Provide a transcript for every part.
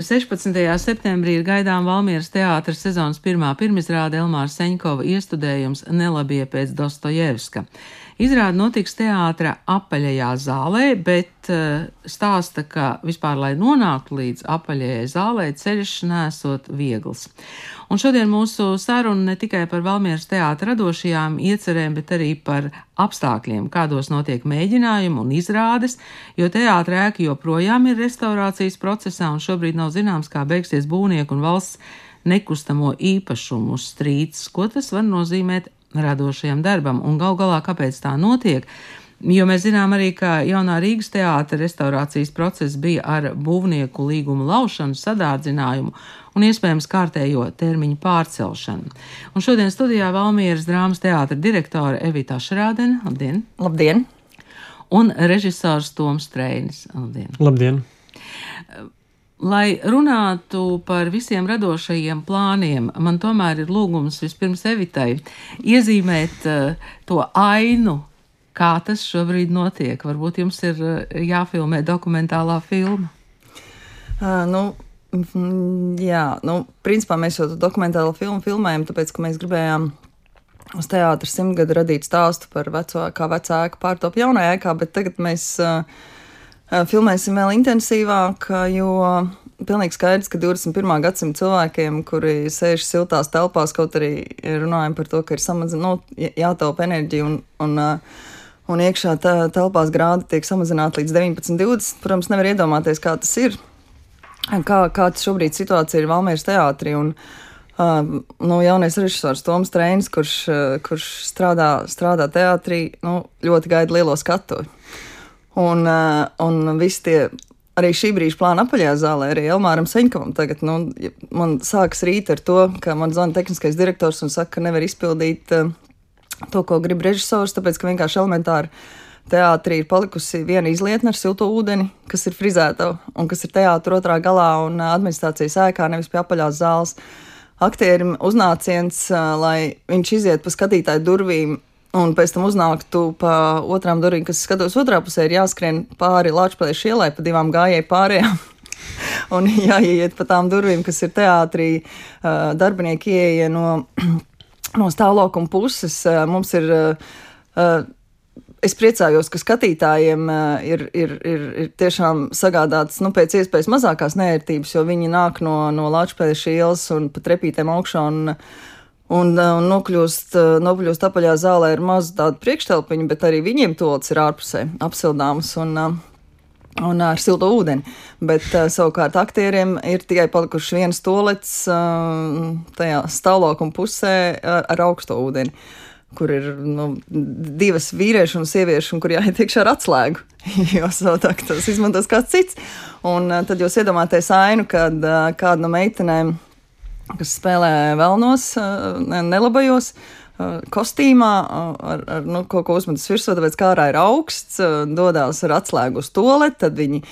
16. septembrī ir gaidām Valmieras teātras sezonas pirmā pirmizrāde Elmāra Seņkova iestudējums Nelabie pēc Dostojevska. Izrāda notiks teātra apaļajā zālē, bet uh, stāsta, ka vispār, lai nonāktu līdz apaļajai zālē, ceļš nesot viegls. Un šodien mūsu saruna ne tikai par Valmieras teātra radošajām iecerēm, bet arī par apstākļiem, kādos notiek mēģinājumi un izrādes, jo teātra ēka joprojām ir restaurācijas procesā un šobrīd nav zināms, kā beigsies būvnieku un valsts nekustamo īpašumu strīds, ko tas var nozīmēt radošajam darbam. Un gal galā, kāpēc tā notiek? Jo mēs zinām arī, ka jaunā Rīgas teātra restaurācijas process bija ar būvnieku līgumu laušanu, sadārdzinājumu un iespējams kārtējo termiņu pārcelšanu. Un šodien studijā Valmieras drāmas teātra direktore Evita Šrādena. Labdien! Labdien! Un režisors Toms Treinis. Labdien! Labdien! Lai runātu par visiem radošajiem plāniem, man tomēr ir lūgums vispirms Evitai iezīmēt uh, to ainu, kā tas šobrīd notiek. Varbūt jums ir uh, jāfilmē dokumentālā filma. Uh, nu, jā, nu, principā mēs jau dokumentālo filmu filmējam, tāpēc, ka mēs gribējām uz teātra simtgadu radīt stāstu par veco, kā vecāku pārtop jaunajā ēkā, bet tagad mēs uh, filmēsim vēl intensīvāk, jo pilnīgi skaidrs, ka 21. gadsimta cilvēkiem, kuri sēž siltās telpās, kaut arī runājam par to, ka ir samazināta, nu, jātaupa enerģija un, un, un iekšā telpās grādi tiek samazināti līdz 19, 20. Protams, nevar iedomāties, kā tas ir, kā, kāda šobrīd situācija ir Valmieras teātrī. Un, Uh, nu, jaunais režisors Toms Trēns, kurš, uh, kurš strādā, strādā teātrī, nu, ļoti gaida lielo skatu. Un, uh, un visi tie arī šī brīža plāna apaļajā zālē, arī Elmāram Seņkovam tagad, nu, man sākas rīt ar to, ka man zvana tehniskais direktors un saka, ka nevar izpildīt uh, to, ko grib režisors, tāpēc, ka vienkārši elementāri teātrī ir palikusi viena izlietne ar siltu ūdeni, kas ir frizēta un kas ir teātra otrā galā un uh, administrācijas ēkā, nevis pie apaļās zāles. Aktierim uznāciens, lai viņš iziet pa skatītāju durvīm un pēc tam uznāktu pa otrām durvīm, kas skatos otrā pusē, ir jāskrien pāri Latvijas ielai pa divām gājēju pārējām. un jāiet pa tām durvīm, kas ir teātrī, darbinieki ieeja no, no stāvlaukuma puses. Mums ir. Es priecājos, ka skatītājiem ir, ir, ir, ir tiešām sagādāts nu, pēc iespējas mazākās nērtības, jo viņi nāk no, no Latvijas ielas un pa trepītēm augšā. Un, uh, un nokļūst, uh, nokļūst apaļā zālē ar mazu tādu priekštelpiņu, bet arī viņiem tolis ir ārpusē apsildāms un, uh, un ar siltu ūdeni. Bet savukārt aktieriem ir tikai palikuši viens tolets tajā stāvlaukuma pusē ar, ar augsto ūdeni kur ir nu, divas vīriešu un sieviešu, un kur jāiet iekšā ar atslēgu. jo savādāk tas izmantos kāds cits. Un tad jūs iedomājaties ainu, kad kāda no meitenēm kas spēlē vēlnos, nelabajos kostīmā, ar, ar nu, kaut ko uzmetas virsū, tāpēc kā ārā ir augsts, dodas ar atslēgu uz toleti, tad viņi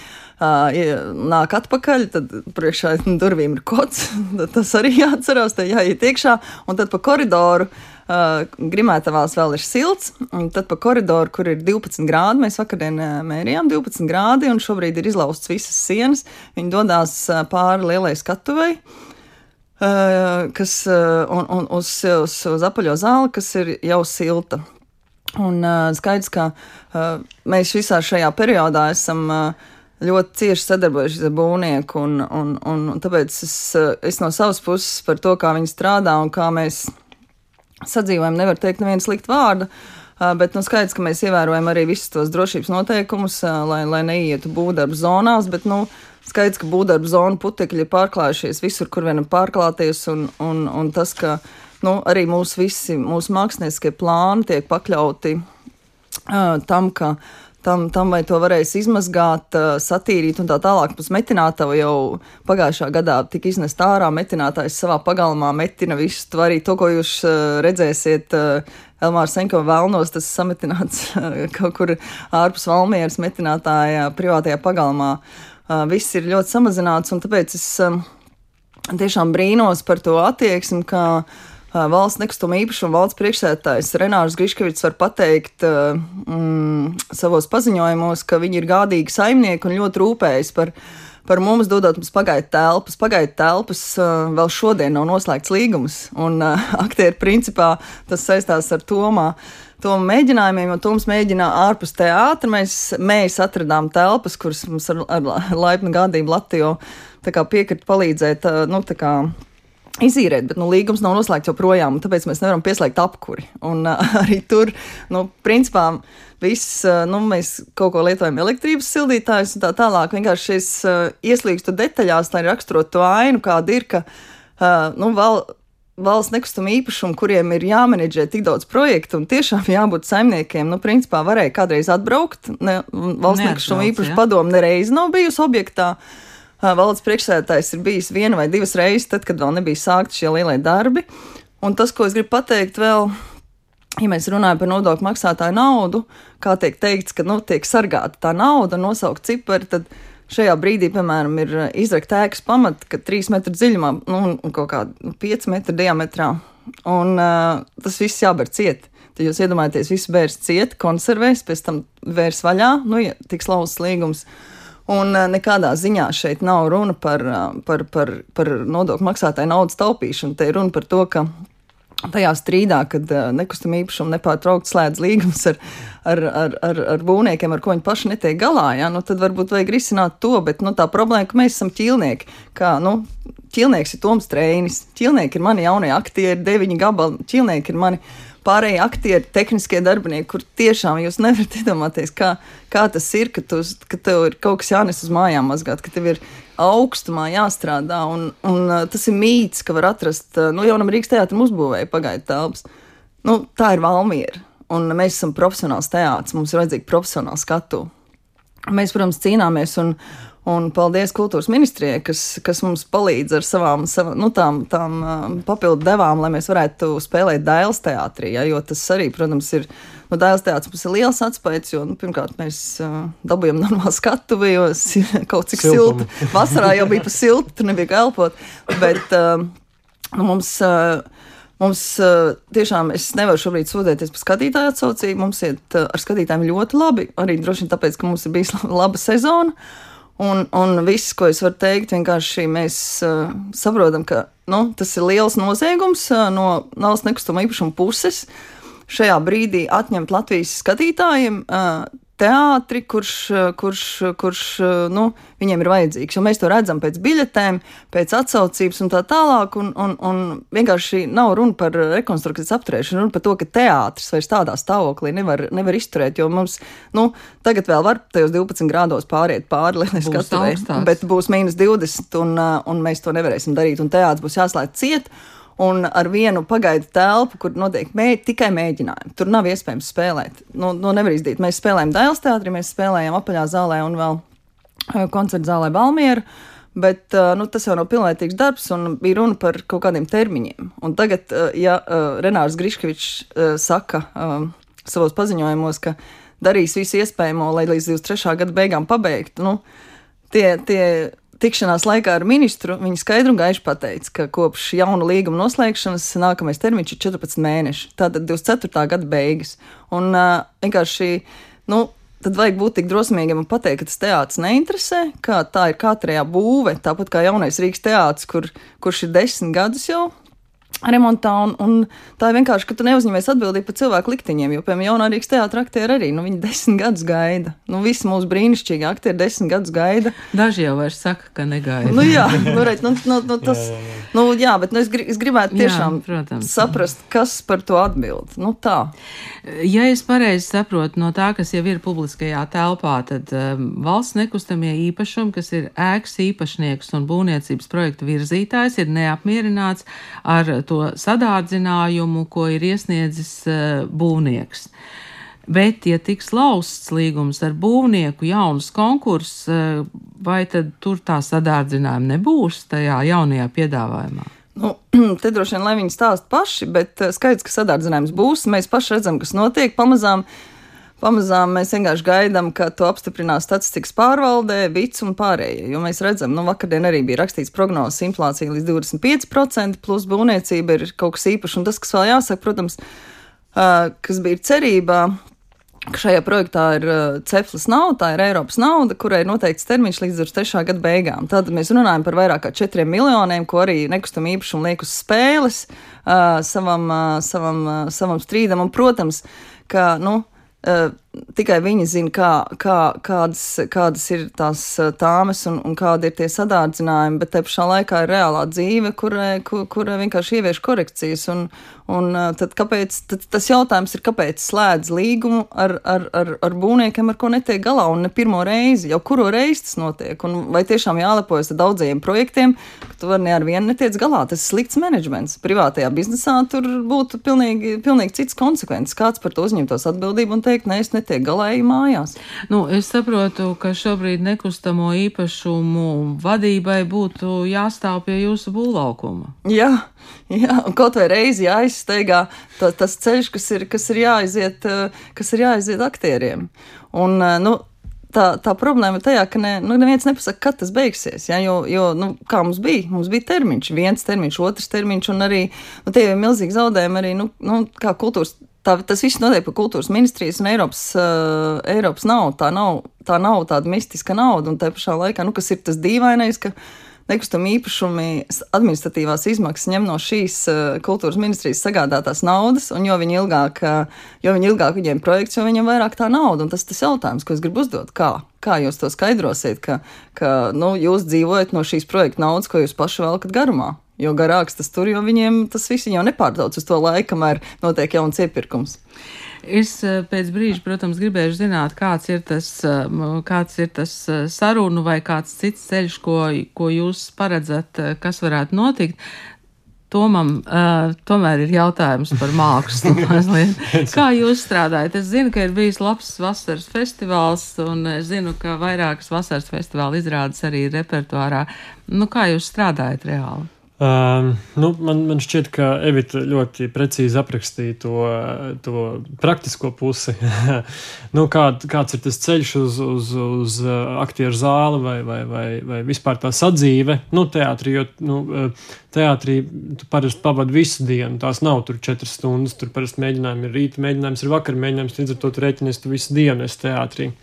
nāk atpakaļ, tad priekšā durvīm ir kods, tas arī jāatcerās, te jāiet iekšā, un tad pa koridoru. Grimētavās vēl ir silts, un tad pa koridoru, kur ir 12 grādi, mēs vakardien mērījām 12 grādi, un šobrīd ir izlaustas visas sienas. Viņi dodas pāri lielai skatuvei. Uh, Eh, kas, eh, un, un uz, uz, uz apaļo zāli, kas ir jau silta. Un uh, skaidrs, ka uh, mēs visā šajā periodā esam uh, ļoti cieši sadarbojušies ar būvnieku, un, un, un, un tāpēc es, es no savas puses par to, kā viņi strādā un kā mēs sadzīvojam, nevaru teikt nevienu sliktu vārdu. Bet nu, skaidrs, ka mēs ievērojam arī visus tos drošības noteikumus, lai, lai neietu būvdarbu zonās. Bet, nu, Skaidrs, ka būvdarba zona putekļi ir pārklājušies visur, kur vienam pārklāties, un, un, un tas, ka nu, arī mūsu visi mūsu mākslinieckie plāni tiek pakļauti uh, tam, ka tam, tam, vai to varēs izmazgāt, satīrīt un tā tālāk. Mums metinātava jau pagājušā gadā tika iznest ārā. Metinātājs savā pagalmā metina visu arī to, ko jūs redzēsiet. Elmārs Senko vēlnos, tas sametināts kaut kur ārpus Valmieras metinātāja privātajā pagalmā. Uh, viss ir ļoti samazināts, un tāpēc es tiešām brīnos par to attieksmi, ka valsts nekustamo īpašumu valsts priekšsētājs Renārs Griškevits var pateikt mm, savos paziņojumos, ka viņi ir gādīgi saimnieki un ļoti rūpējas par, par mums dodot mums pagaidu telpas. Pagaidu telpas uh, vēl šodien nav noslēgts līgums, un uh, aktieri principā tas saistās ar Tomā. Tomu mēģinājumiem, jo Toms mēģināja ārpus teātra. Mēs, mēs atradām telpas, kuras mums ar, ar laipnu gādību Latviju piekrita palīdzēt. Uh, nu, izīrēt, bet nu, līgums nav noslēgts joprojām, tāpēc mēs nevaram pieslēgt apkuri. Un uh, arī tur, nu, principā, viss, uh, nu, mēs kaut ko lietojam elektrības sildītājus un tā tālāk. Vienkārši šis uh, ieslīgstu detaļās, lai raksturot to ainu, kāda ir, ka, uh, nu, vēl. Valsts nekustamo īpašumu, kuriem ir jāmenedžē tik daudz projektu un tiešām jābūt saimniekiem, nu, principā varēja kādreiz atbraukt. Ne, valsts nekustamo īpašumu padomu nereiz nav bijusi objektā. Uh, valdes priekšsēdētājs ir bijis viena vai divas reizes, tad, kad vēl nebija sākti šie lielie darbi. Un tas, ko es gribu pateikt vēl, ja mēs runājam par nodokļu maksātāju naudu, kā tiek teikts, ka nu, tiek sargāta tā nauda, nosaukt cipari, tad šajā brīdī, piemēram, ir izrakta ēkas pamata, ka 3 metru dziļumā nu, un kaut kāda 5 metru diametrā. Un uh, tas viss jāber ciet. Tad jūs iedomājaties, visu bērns ciet, konservēs, pēc tam vērs vaļā, nu, ja tiks lauzts līgums. Uh, Un eh, nekādā ziņā šeit nav runa par, eh, par, par, par nodokļu maksātāju naudas taupīšanu. Te ir runa par to, ka tajā strīdā, kad eh, nekustamā īpašuma nepārtraukti slēdz līgumus ar, ar, ar, ar, ar būvniekiem, ar ko viņi paši netiek galā, ja, nu, tad varbūt vajag risināt to. Bet nu, tā problēma, ka mēs esam ķīlnieki. Kā, nu, ķīlnieks ir Toms Trēnis, ķīlnieki ir mani jaunie aktieri, deviņi gabali, ķīlnieki ir mani pārējie aktieri, tehniskie darbinieki, kur tiešām jūs nevarat iedomāties, kā, kā tas ir, ka, tu, ka tev ir kaut kas jānes uz mājām mazgāt, ka tev ir augstumā jāstrādā. Un, un tas ir mīts, ka var atrast, nu, jaunam Rīgas teātrim uzbūvēja pagaidu telpas. Nu, tā ir Valmiera. Un mēs esam profesionāls teātris, mums ir vajadzīga profesionāla skatu. Mēs, protams, cīnāmies un, Un paldies kultūras ministrijai, kas, kas mums palīdz ar savām, sava, nu, tām, tām uh, papildu devām, lai mēs varētu spēlēt Dēls teātrī. Ja, jo tas arī, protams, ir. Nu, Dēls teātris mums ir liels atspējs, jo, nu, pirmkārt, mēs uh, dabūjām normālu skatuvi, jo kaut cik silti. Vasarā jau bija pa silti, tur nebija kā elpot. Bet uh, nu, mums. Uh, Mums uh, tiešām, es nevaru šobrīd sūdzēties par skatītāju atsaucību. Mums iet uh, ar skatītājiem ļoti labi. Arī droši vien tāpēc, ka mums ir bijusi laba sezona. Un, un viss, ko es varu teikt, vienkārši mēs uh, saprotam, ka nu, tas ir liels noziegums uh, no valsts nekustamā īpašuma puses. Šajā brīdī atņemt Latvijas skatītājiem uh, teātri, kurš, kurš, kurš nu, viņiem ir vajadzīgs. Jo mēs to redzam pēc biļetēm, pēc atsaucības un tā tālāk. Un, un, un vienkārši nav runa par rekonstrukcijas apturēšanu, runa par to, ka teātris vairs tādā stāvoklī nevar, nevar izturēt. Jo mums nu, tagad vēl var tajos 12 grādos pāriet pāri lielai skatuvei, bet būs mīnus 20 un, un mēs to nevarēsim darīt. Un teātris būs jāslēdz ciet un ar vienu pagaidu telpu, kur notiek mē, tikai mēģinājumi. Tur nav iespējams spēlēt. Nu, nu nevar izdarīt. Mēs spēlējam Dāļas teātrī, mēs spēlējam apaļā zālē un vēl eh, koncertu zālē Balmieru. Bet uh, nu, tas jau nav pilnvērtīgs darbs, un bija runa par kaut kādiem termiņiem. Un tagad, uh, ja Renārs Griškevičs saka savos paziņojumos, ka darīs visu iespējamo, lai līdz 23. gada beigām pabeigtu, nu, tie, tie tikšanās laikā ar ministru viņa skaidru un gaišu pateica, ka kopš jauna līguma noslēgšanas nākamais termiņš ir 14 mēneši. Tātad 24. gada beigas. Un uh, vienkārši, nu, tad vajag būt tik drosmīgam un pateikt, ka tas teātris neinteresē, kā tā ir katrajā būve, tāpat kā jaunais Rīgas teātris, kur, kurš ir desmit gadus jau remontā. Un, un tā ir vienkārši, ka tu neuzņemies atbildību par cilvēku likteņiem. Jo, piemēram, jaunā Rīgas teātris aktieri arī nu, viņi desmit gadus gaida. Nu, visi mūsu brīnišķīgi aktieri desmit gadus gaida. Daži jau vairs saka, ka negaida. nu, jā, nu, reiz, nu, nu, nu, tas, jā, jā, jā. Nu, jā, bet nu, es, gri, es gribētu tiešām jā, protams, saprast, kas par to atbild. Nu, tā. Ja es pareizi saprotu no tā, kas jau ir publiskajā telpā, tad um, valsts nekustamie īpašumi, kas ir ēkas īpašnieks un būvniecības projektu virzītājs, ir neapmierināts ar to sadārdzinājumu, ko ir iesniedzis uh, būvnieks. Bet, ja tiks lausts līgums ar būvnieku, jauns konkurss, uh, vai tad tur tā sadārdzinājuma nebūs tajā jaunajā piedāvājumā? Nu, te droši vien, lai viņi stāst paši, bet uh, skaidrs, ka sadārdzinājums būs. Mēs paši redzam, kas notiek pamazām. Uh, Pamazām mēs vienkārši gaidām, ka to apstiprinās statistikas pārvaldē, VITS un pārējie. Jo mēs redzam, nu, vakardien arī bija rakstīts prognozes inflācija līdz 25%, plus būvniecība ir kaut kas īpašs. Un tas, kas vēl jāsaka, protams, kas bija cerībā, ka šajā projektā ir ceplis nauda, tā ir Eiropas nauda, kurai ir noteikts termiņš līdz 23. gada beigām. Tad mēs runājam par vairāk kā 4 miljoniem, ko arī nekustam īpašumu liek uz spēles uh, savam, uh, savam, uh, savam strīdam. Un, protams, ka, nu, Uh, uh, tikai viņi zina, kā, kā, kādas, kādas ir tās tāmes un, un kādi ir tie sadārdzinājumi, bet te pašā laikā ir reālā dzīve, kur, kur, kur vienkārši ievieš korekcijas. Un, un tad, kāpēc, tad tas jautājums ir, kāpēc slēdz līgumu ar, ar, ar, ar būvniekiem, ar ko netiek galā un ne pirmo reizi, jau kuro reizi tas notiek. Un vai tiešām jālepojas ar daudziem projektiem, ka tu vari ne ar vienu netiec galā. Tas ir slikts menedžments. Privātajā biznesā tur būtu pilnīgi, pilnīgi cits konsekvences. Kāds par to uzņemtos atbildību un teikt, nē, es netiek galēji mājās. Nu, es saprotu, ka šobrīd nekustamo īpašumu vadībai būtu jāstāv pie jūsu būvlaukuma. Jā, jā, kaut vai reizi jāizsteigā tā, tas ceļš, kas ir, kas ir jāiziet, kas ir jāiziet aktieriem. Un, nu, tā, tā problēma ir tajā, ka ne, nu, neviens nepasaka, kad tas beigsies. Ja? Jo, jo nu, kā mums bija, mums bija termiņš, viens termiņš, otrs termiņš, un arī nu, tie ir milzīgi zaudējumi arī nu, nu, kā kultūras tā, tas viss notiek par kultūras ministrijas un Eiropas, uh, Eiropas naudu. Tā nav, tā nav tāda mistiska nauda, un tā pašā laikā, nu, kas ir tas dīvainais, ka nekustamā īpašuma administratīvās izmaksas ņem no šīs uh, kultūras ministrijas sagādātās naudas, un jo viņi ilgāk, uh, jo viņi ilgāk viņiem projekts, jo viņiem vairāk tā nauda. Un tas tas jautājums, ko es gribu uzdot. Kā? Kā jūs to skaidrosiet, ka, ka nu, jūs dzīvojat no šīs projekta naudas, ko jūs paši velkat garumā? Jo garāks tas tur, jo viņiem tas viss jau nepārdauc uz to laiku, kamēr notiek jauns iepirkums. Es eh, pēc brīža, protams, gribēju zināt, kāds ir tas, eh, kāds ir tas eh, sarunu vai kāds cits ceļš, ko, ko jūs paredzat, kas varētu notikt. Tomam uh, tomēr ir jautājums par mākslu. Kā jūs strādājat? Es zinu, ka ir bijis labs vasaras festivāls, un es zinu, ka vairākas vasaras festivāla izrādes arī ir repertuārā. Nu, kā jūs strādājat reāli? Uh, nu, man, man šķiet, ka Evita ļoti precīzi aprakstīja to, to praktisko pusi. nu, kā, kāds ir tas ceļš uz, uz, uz aktieru zāli vai, vai, vai, vai vispār tā sadzīve? Nu, teātrī, jo nu, teātrī tu parasti pavadi visu dienu. Tās nav tur četras stundas, tur parasti mēģinājumi ir rīta, mēģinājums ir vakar, mēģinājums līdz ar to rēķinies tu visu dienu esi teātrī.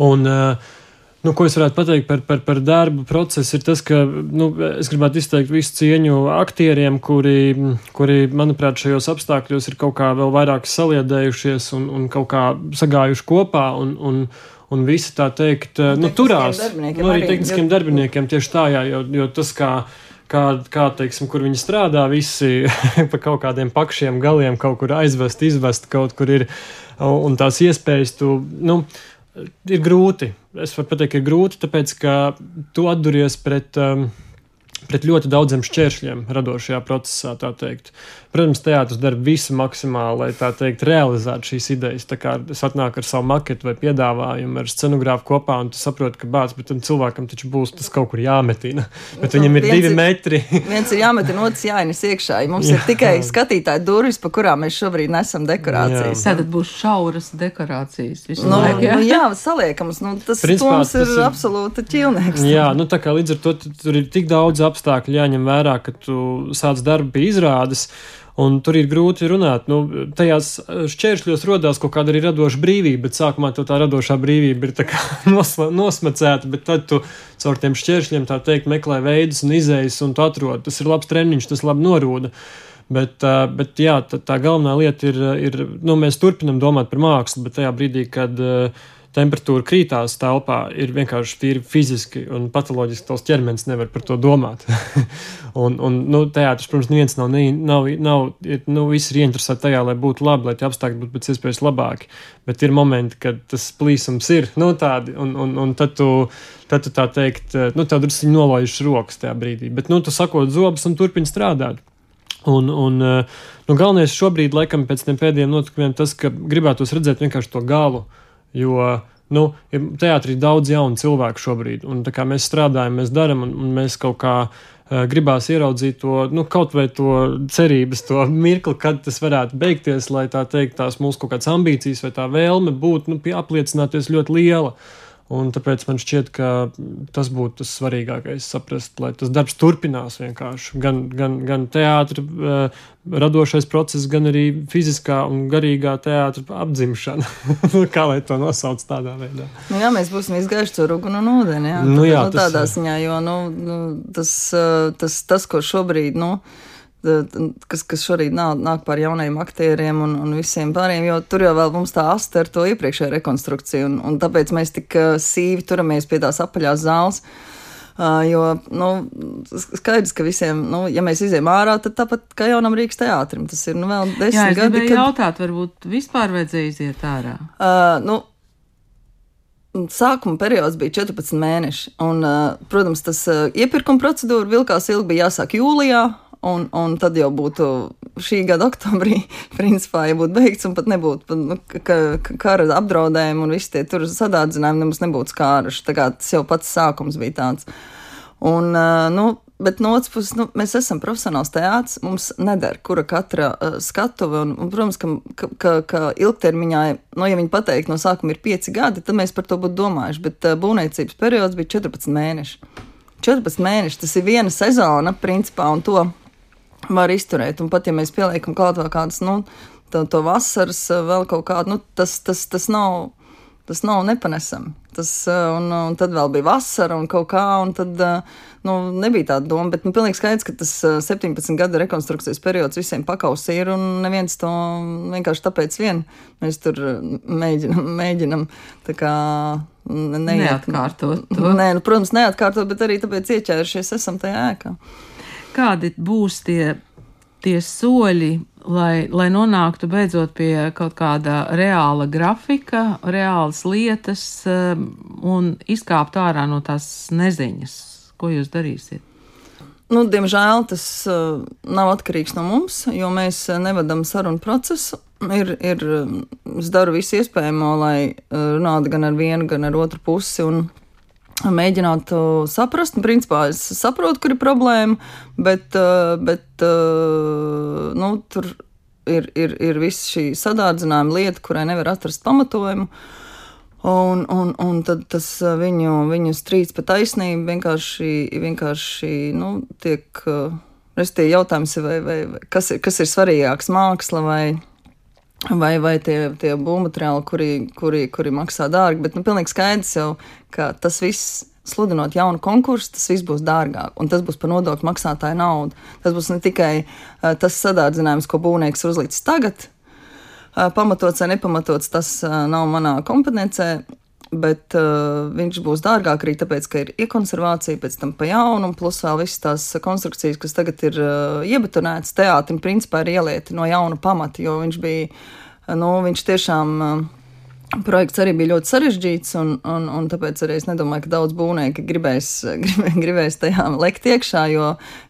Un, uh, Nu, ko es varētu pateikt par, par, par darbu procesu, ir tas, ka nu, es gribētu izteikt visu cieņu aktieriem, kuri, kuri, manuprāt, šajos apstākļos ir kaut kā vēl vairāk saliedējušies un, un kaut kā sagājuši kopā. Un, un, un visi tā teikt, nu, turās. Nu, arī tehniskiem jo... darbiniekiem tieši tā, jā, jo, jo tas, kā, kā, kā teiksim, kur viņi strādā, visi pa kaut kādiem pakšiem galiem kaut kur aizvest, izvest kaut kur ir, un tās iespējas tu, nu, ir grūti. Es varu pateikt, ka ir grūti, tāpēc ka tu atduries pret. Um, pret ļoti daudziem šķēršļiem radošajā procesā. Protams, teātris dara visu maksimāli, lai tā teikt, realizētu šīs idejas. Tā kā es atnāku ar savu maketu vai piedāvājumu ar scenogrāfu kopā, un tu saproti, ka bācis, bet tam cilvēkam taču būs tas kaut kur jāmetina. Bet viņam ir divi ir, metri. viens ir jāmetina, otrs jāienes iekšā. Mums Jā. ir tikai skatītāji durvis, pa kurām mēs šobrīd nesam dekorācijas. Tad būs šauras dekorācijas. Nu, laiku, jā? Nu, jā, saliekams. Nu, tas Principā, tas ir, ir absolūti ķilnieks. Jā, nu tā kā līdz ar to tur ir tik daudz apstākļu jāņem vērā, ka tu sāc darbu pie izrādes. Un tur ir grūti runāt. Nu, tajās šķēršļos radās kaut kāda arī radoša brīvība, bet sākumā tā radošā brīvība ir nosla, nosmacēta, bet tad tu caur tiem šķēršļiem tā teikt meklē veidus un izējas, un tu atrod. Tas ir labs treniņš, tas labi norūda. Bet, bet jā, tā, tā galvenā lieta ir, ir nu, mēs turpinam domāt par mākslu, bet tajā brīdī, kad uh, temperatūra krītās telpā, ir vienkārši fiziski un patoloģiski tavs ķermenis nevar par to domāt. un, un, nu, teātris, protams, neviens nav, nav, nav ir, nu, visi ir ieinteresēti tajā, lai būtu labi, lai tie apstākļi būtu pēc iespējas labāki. Bet ir momenti, kad tas plīsums ir, nu, tādi, un, un, un tad tu, tad tu tā teikt, nu, tā drusku nolaiž rokas tajā brīdī. Bet, nu, tu sakot zobus un turpini strādāt. Un, un nu, galvenais šobrīd, laikam, pēc tiem pēdējiem notikumiem, tas, ka gribētos redzēt vienkārši to galu. Uh, Jo nu, ir teātrī daudz jaunu cilvēku šobrīd, un mēs strādājam, mēs darām, un, un mēs kaut kā uh, gribās ieraudzīt to, nu, kaut vai to cerības, to mirkli, kad tas varētu beigties, lai tā teikt, tās mūsu kaut kādas ambīcijas vai tā vēlme būt, nu, apliecināties ļoti liela. Un tāpēc man šķiet, ka tas būtu tas svarīgākais, saprast, lai tas darbs turpinās vienkārši. Gan, gan, gan teātris, uh, radošais process, gan arī fiziskā un garīgā teātris apdzimšana. Kā lai to nosauc tādā veidā? Nu, jā, mēs būsim izgājuši caur uguni un ūdeni. Jā, nu, jā, nu, tādā ziņā, jo nu, nu, tas, tas, tas, ko šobrīd. Nu, kas, kas šorīt nāk, nāk par jaunajiem aktieriem un, un visiem pārējiem, jo tur jau vēl mums tā asta ar to iepriekšējo rekonstrukciju, un, un tāpēc mēs tik sīvi turamies pie tās apaļās zāles. Uh, jo nu, skaidrs, ka visiem, nu, ja mēs izējām ārā, tad tāpat kā jaunam Rīgas teātrim, tas ir nu, vēl desmit Jā, gadi. Kad... jautāt, varbūt vispār vajadzēja iziet ārā? Uh, nu, Sākuma periods bija 14 mēneši, un, uh, protams, tas uh, iepirkuma procedūra vilkās ilgi, bija jāsāk jūlijā, un, un tad jau būtu šī gada oktobrī, principā, ja būtu beigts, un pat nebūtu nu, ka, ka, kara apdraudējumi un visi tie tur sadārdzinājumi nemaz nebūtu skāruši. Tā kā tas jau pats sākums bija tāds. Un, nu, Bet no otras puses, nu, mēs esam profesionāls teātris. Mums neder, kura katra uh, skatuve. Un, un, protams, ka, ka, ka ilgtermiņā, nu, ja viņi pateikt, no sākuma ir pieci gadi, tad mēs par to būtu domājuši. Bet uh, būvniecības periods bija 14 mēneši. 14 mēneši tas ir viena sezona, principā, un to var izturēt. Un pat ja mēs pieliekam klāt vēl kādas, nu, to, to vasaras vēl kaut kādu, nu, tas, tas, tas nav. Tas nav nepanesami. Tas, un, un tad vēl bija vasara un kaut kā, un tad nu, nebija tāda doma. Bet nu, pilnīgi skaidrs, ka tas 17 gadu rekonstrukcijas periods visiem pakaus ir, un neviens to vienkārši tāpēc vien mēs tur mēģinam, mēģinam tā kā neiet, neatkārtot to. Nē, nu, protams, neatkārtot, bet arī tāpēc ieķērušies esam tajā ēkā kādi būs tie, tie soļi, lai, lai nonāktu beidzot pie kaut kāda reāla grafika, reālas lietas um, un izkāpt ārā no tās neziņas? Ko jūs darīsiet? Nu, diemžēl tas uh, nav atkarīgs no mums, jo mēs nevadām sarunu procesu. Ir, ir, es daru visu iespējamo, lai uh, runātu gan ar vienu, gan ar otru pusi. Un, mēģināt saprast. Principā es saprotu, kur ir problēma, bet, uh, bet uh, nu, tur ir, ir, ir viss šī sadārdzinājuma lieta, kurai nevar atrast pamatojumu. Un, un, un tad tas uh, viņu, viņu strīds pa taisnību vienkārši, vienkārši nu, tiek. Restīvi jautājums ir, vai, vai, kas, ir, kas ir svarīgāks - māksla vai, vai, vai tie, tie būvmateriāli, kuri, kuri, kuri maksā dārgi. Bet nu, pilnīgi skaidrs jau, ka tas viss. Sludinot jaunu konkursu, tas viss būs dārgāk, un tas būs par nodokļu maksātāju naudu. Tas būs ne tikai uh, tas sadārdzinājums, ko būvnieks uzlicis tagad, uh, pamatots vai nepamatots, tas uh, nav manā kompetencē, bet uh, viņš būs dārgāk arī tāpēc, ka ir iekonservācija, pēc tam pa jaunu, plus vēl visas tās konstrukcijas, kas tagad ir uh, iebetonētas teātrim, principā ir ielieti no jauna pamata, jo viņš bija, nu, viņš tiešām. Uh, Projekts arī bija ļoti sarežģīts, un, un, un tāpēc arī es nedomāju, ka daudz būvnieki gribēs, gribē, gribēs tajā lekt iekšā, jo,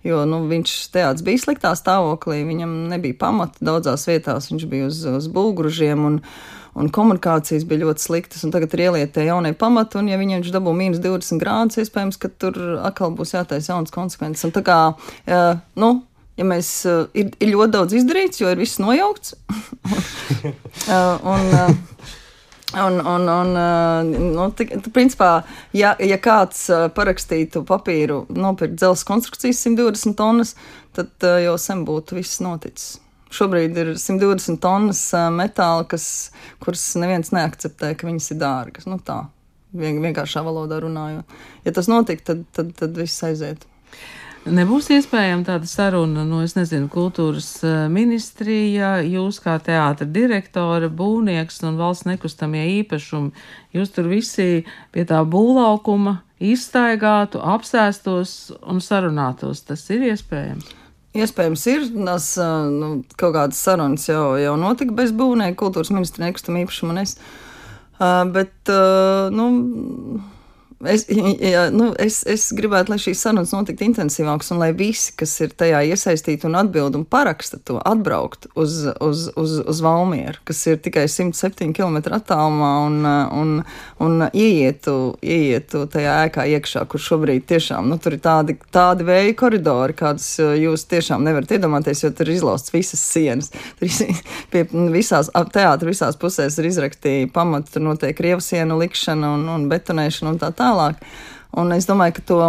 jo nu, viņš teātris bija sliktā stāvoklī, viņam nebija pamata daudzās vietās, viņš bija uz, uz būgružiem, un, un komunikācijas bija ļoti sliktas, un tagad ir ieliet tie jaunie pamati, un ja viņš dabū mīnus 20 grādus, iespējams, ka tur atkal būs jātaisa jaunas konsekvences. Un tā kā, nu, ja mēs ir, ir ļoti daudz izdarīts, jo ir viss nojaukts. un, Un, un, un nu, t, t, principā, ja, ja kāds parakstītu papīru, nopirkt dzelzceļa konstrukcijas 120 tonnas, tad jau sen būtu viss noticis. Šobrīd ir 120 tonnas metāla, kas, kuras neviens neakceptē, ka viņas ir dārgas. Nu, tā vienkāršā valodā runājot. Ja tas notiktu, tad, tad, tad viss aiziet. Nebūs iespējama tāda saruna, no, es nezinu, kultūras ministrija, jūs kā teātra direktore, būvnieks un valsts nekustamie īpašumi, jūs tur visi pie tā būvlaukuma izstaigātu, apsēstos un sarunātos. Tas ir iespējams. Iespējams, ir tas nu, kaut kādas sarunas jau, jau notika bez būvnieka, kultūras ministra nekustamie īpašumi un es. Bet, nu, Es, ja, nu, es, es gribētu, lai šīs sarunas notiktu intensīvākas, un lai visi, kas ir tajā iesaistīti un atbild un paraksta to, atbraukt uz, uz, uz, uz Valmieru, kas ir tikai 107 km attālumā, un, un, un ieietu, ieietu tajā ēkā iekšā, kur šobrīd tiešām nu, tur ir tādi, tādi vēja koridori, kādus jūs tiešām nevarat iedomāties, jo tur ir izlaustas visas sienas. Tur pie visās teātra visās pusēs ir izraktīja pamati, tur notiek rievu sienu likšana un, un betonēšana un tā tālāk tālāk. Un es domāju, ka to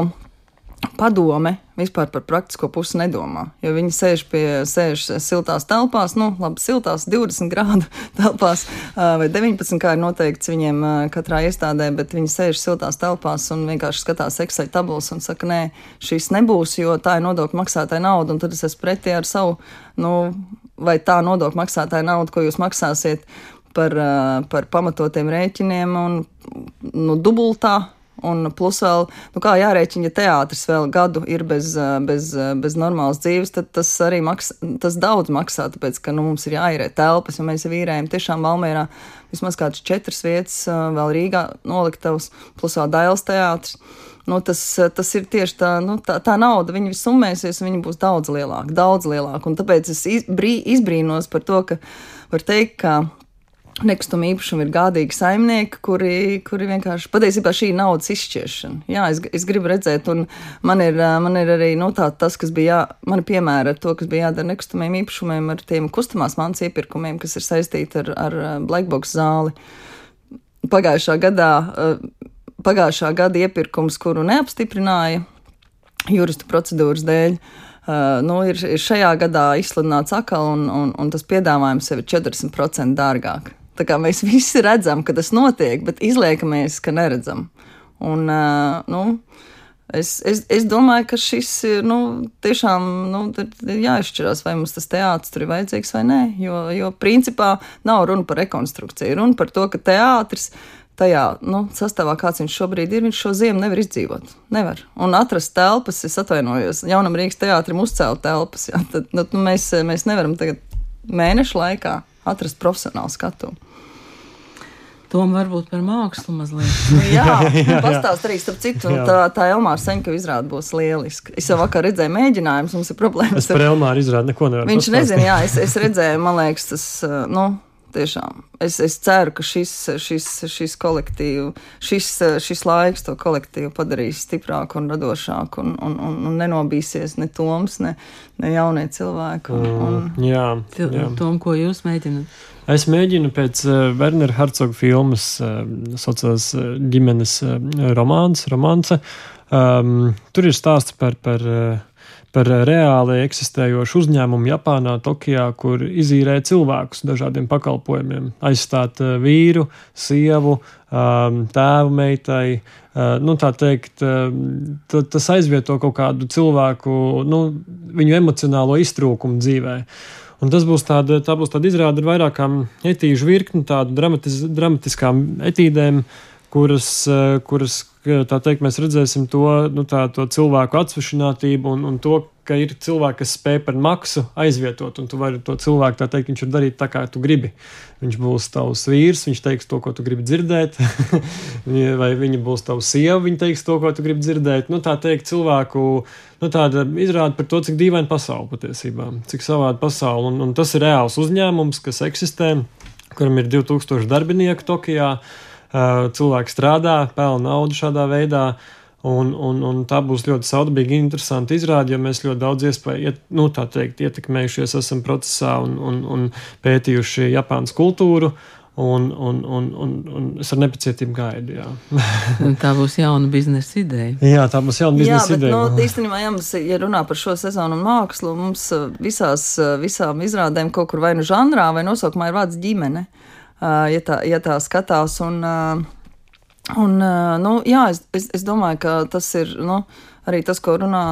padome vispār par praktisko pusi nedomā. Jo viņi sēž pie sēž siltās telpās, nu, labi, siltās 20 grādu telpās vai 19, kā ir noteikts viņiem katrā iestādē, bet viņi sēž siltās telpās un vienkārši skatās Excel tabulas un saka, nē, šīs nebūs, jo tā ir nodokļu maksātāja nauda, un tad es esmu pretī ar savu, nu, vai tā nodokļu maksātāja nauda, ko jūs maksāsiet par, par pamatotiem rēķiniem un nu, dubultā Un plus vēl, nu kā jārēķina, ja teātris vēl gadu ir bez, bez, bez normālas dzīves, tad tas arī maksā, tas daudz maksā, tāpēc, ka nu, mums ir jāīrē telpas, un mēs jau īrējam tiešām Valmērā vismaz kādas četras vietas, vēl Rīgā noliktavas, plus vēl Dailes teātris. Nu, tas, tas ir tieši tā, nu, tā, tā nauda, viņa summēsies, viņa būs daudz lielāka, daudz lielāka. Un tāpēc es izbrīnos par to, ka var teikt, ka Nekustamā īpašuma ir gādīgi saimnieki, kuri, kuri vienkārši patiesībā šī naudas izšķiešana. Jā, es, es gribu redzēt, un man ir, man ir arī nu, tā, tas, kas bija, jā, man piemēra ar to, kas bija jādara nekustamiem īpašumiem, ar tiem kustamās mans iepirkumiem, kas ir saistīti ar, ar Blackbox zāli. Pagājušā gadā, pagājušā gada iepirkums, kuru neapstiprināja juristu procedūras dēļ. Uh, nu, ir, ir šajā gadā izsludināts atkal, un, un, un tas piedāvājums jau ir 40% dārgāk. Tā kā mēs visi redzam, ka tas notiek, bet izliekamies, ka neredzam. Un, uh, nu, es, es, es domāju, ka šis ir nu, tiešām nu, jāizšķirās, vai mums tas teātris tur ir vajadzīgs vai nē. Jo, jo principā nav runa par rekonstrukciju, runa par to, ka teātris tajā nu, sastāvā, kāds viņš šobrīd ir, viņš šo ziemu nevar izdzīvot. Nevar. Un atrast telpas, es atvainojos, jaunam Rīgas teātrim uzcelt telpas. Jā, tad, nu, mēs, mēs nevaram tagad mēnešu laikā atrast profesionālu skatu. Tom varbūt par mākslu mazliet. jā, jā pastāst arī starp citu, tā, tā Elmāra Seņka izrāda būs lieliska. Es jau vakar redzēju mēģinājumus, mums ir problēmas. Es par Elmāru izrādu neko nevaru. Viņš nezina, jā, es, es redzēju, man liekas, tas, nu, tiešām. Es, es ceru, ka šis, šis, šis kolektīvu, šis, šis laiks to kolektīvu padarīs stiprāku un radošāku un, un, un, un nenobīsies ne Toms, ne, ne jaunie cilvēki. Un, un... Mm, jā, jā. Tom, ko jūs mēģināt? Es mēģinu pēc uh, Wernera Hercoga filmas, uh, saucās uh, ģimenes uh, romāns, romance. Um, tur ir stāsts par, par uh, par reāli eksistējošu uzņēmumu Japānā, Tokijā, kur izīrē cilvēkus dažādiem pakalpojumiem, aizstāt eh, vīru, sievu, um, tēvu meitai. Uh, nu, tā teikt, uh, tas aizvieto kaut kādu cilvēku, nu, viņu emocionālo iztrūkumu dzīvē. Un tas būs tāda, tā būs tāda izrāde ar vairākām etīžu virkni, tādu dramatis, dramatiskām etīdēm, kuras, kuras tā teikt, mēs redzēsim to, nu, tā, to cilvēku atsvešinātību un, un to, ka ir cilvēki, kas spēj par maksu aizvietot, un tu vari to cilvēku, tā teikt, viņš var darīt tā, kā tu gribi. Viņš būs tavs vīrs, viņš teiks to, ko tu gribi dzirdēt, vai viņa būs tavs sieva, viņa teiks to, ko tu gribi dzirdēt. Nu, tā teikt, cilvēku nu, izrāda par to, cik dīvaina pasaule patiesībā, cik savāda pasaule, un, un tas ir reāls uzņēmums, kas eksistē, kuram ir 2000 darbinieku Tokijā. Uh, cilvēki strādā, pelna naudu šādā veidā. Un, un, un tā būs ļoti saudabīga, interesanta izrāde, jo mēs ļoti daudz iespēju, iet, nu, tā teikt, ietekmējušies esam procesā un, un, un pētījuši Japānas kultūru. Un, un, un, un, un es ar nepacietību gaidu. tā būs jauna biznesa ideja. Jā, tā būs jauna biznesa jā, bet, ideja. Nu, īstenībā, ja, mums, ja runā par šo sezonu un mākslu, mums visās, visām izrādēm kaut kur vai nu žanrā, vai nosaukumā ir vārds ģimene. Uh, ja tā, ja tā skatās. Un, un, nu, jā, es, es, es domāju, ka tas ir nu, arī tas, ko runā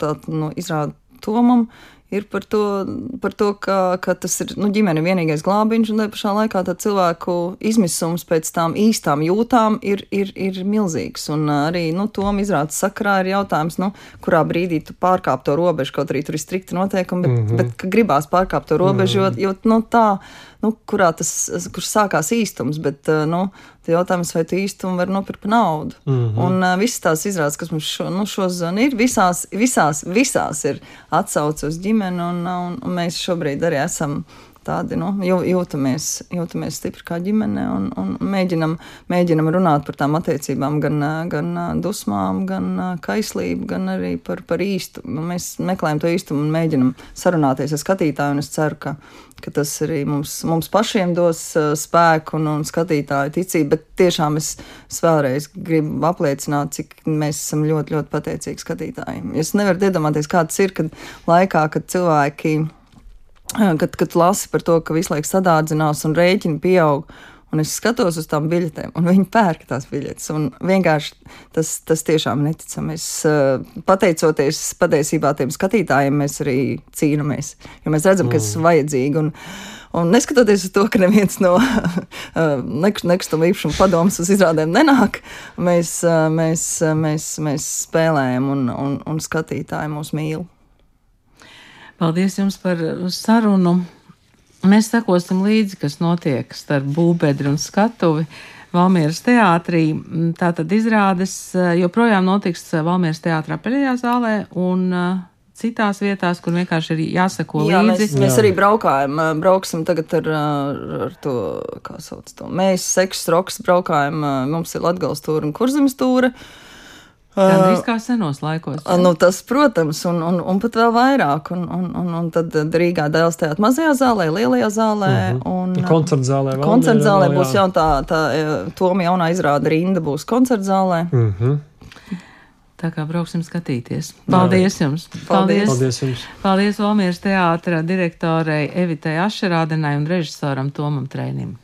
tā, nu, izrāda Tomam, ir par to, par to ka, ka tas ir nu, ģimene vienīgais glābiņš, un tajā pašā laikā cilvēku izmisums pēc tām īstām jūtām ir, ir, ir milzīgs. Un arī nu, Tom izrādes sakarā ir jautājums, nu, kurā brīdī tu pārkāp to robežu, kaut arī tur ir strikti noteikumi, bet, mm -hmm. bet gribās pārkāpt to robežu, mm -hmm. jo, jo nu, tā nu, kurā tas, kurš sākās īstums, bet, eh, nu, jautājums, vai tu īstumu var nopirkt par naudu. Mm -hmm. Un uh, visas tās izrādes, kas mums šo, nu, šodien ir, visās, visās, visās ir atsauce uz ģimeni, un, un, un mēs šobrīd arī esam tādi nu, jūtamies, jūtamies stipri kā ģimene un, un mēģinam, mēģinam runāt par tām attiecībām, gan, gan dusmām, gan kaislību, gan arī par, par īstumu. Mēs meklējam to īstumu un mēģinam sarunāties ar skatītāju, un es ceru, ka, ka tas arī mums, mums pašiem dos spēku un, un skatītāju ticību, bet tiešām es, es vēlreiz gribu apliecināt, cik mēs esam ļoti, ļoti pateicīgi skatītājiem. Es nevaru iedomāties, kā tas ir, kad laikā, kad cilvēki kad, kad lasi par to, ka visu laiku sadārdzinās un rēķini pieaug. Un es skatos uz tām biļetēm, un viņi pērk tās biļetes. Vienkārši tas, tas tiešām neticami. Es, pateicoties patiesībā tiem skatītājiem, mēs arī cīnāmies. Jo mēs redzam, ka tas ir mm. vajadzīgi. Un, un neskatoties uz to, ka neviens no nekustamo īpašumu padomus uz izrādēm nenāk, mēs, mēs, mēs, mēs spēlējam, un, un, un skatītāji mūs mīl. Paldies jums par sarunu. Mēs sekosim līdzi, kas notiek starp būbedri un skatuvi. Valmieras teātrī. Tātad izrādes eh, joprojām notiks eh, Valmieras teātrā peļajā zālē un uh, citās vietās, kur vienkārši ir jāsako Jā, līdzi. Mēs, mēs arī braukājam, brauksim tagad ar, ar to, kā sauc to, mēs seks roks braukājam, mums ir Latgals tūra un Kurzemes tūra. Uh, Gan arī kā senos laikos. Uh, nu, tas, protams, un, un, un pat vēl vairāk. Un, un, un, un tad Rīgā dēls tajā mazajā zālē, lielajā zālē. Mm -hmm. un, koncertzālē. Koncertzālē būs jā, tā, tā Toma jaunā izrāda rinda būs koncertzālē. Mm -hmm. Tā kā brauksim skatīties. Paldies jums! Paldies! Paldies, jums. Paldies Valmieras teātra direktorei Evitai Ašerādenai un režisoram Tomam Trēnim.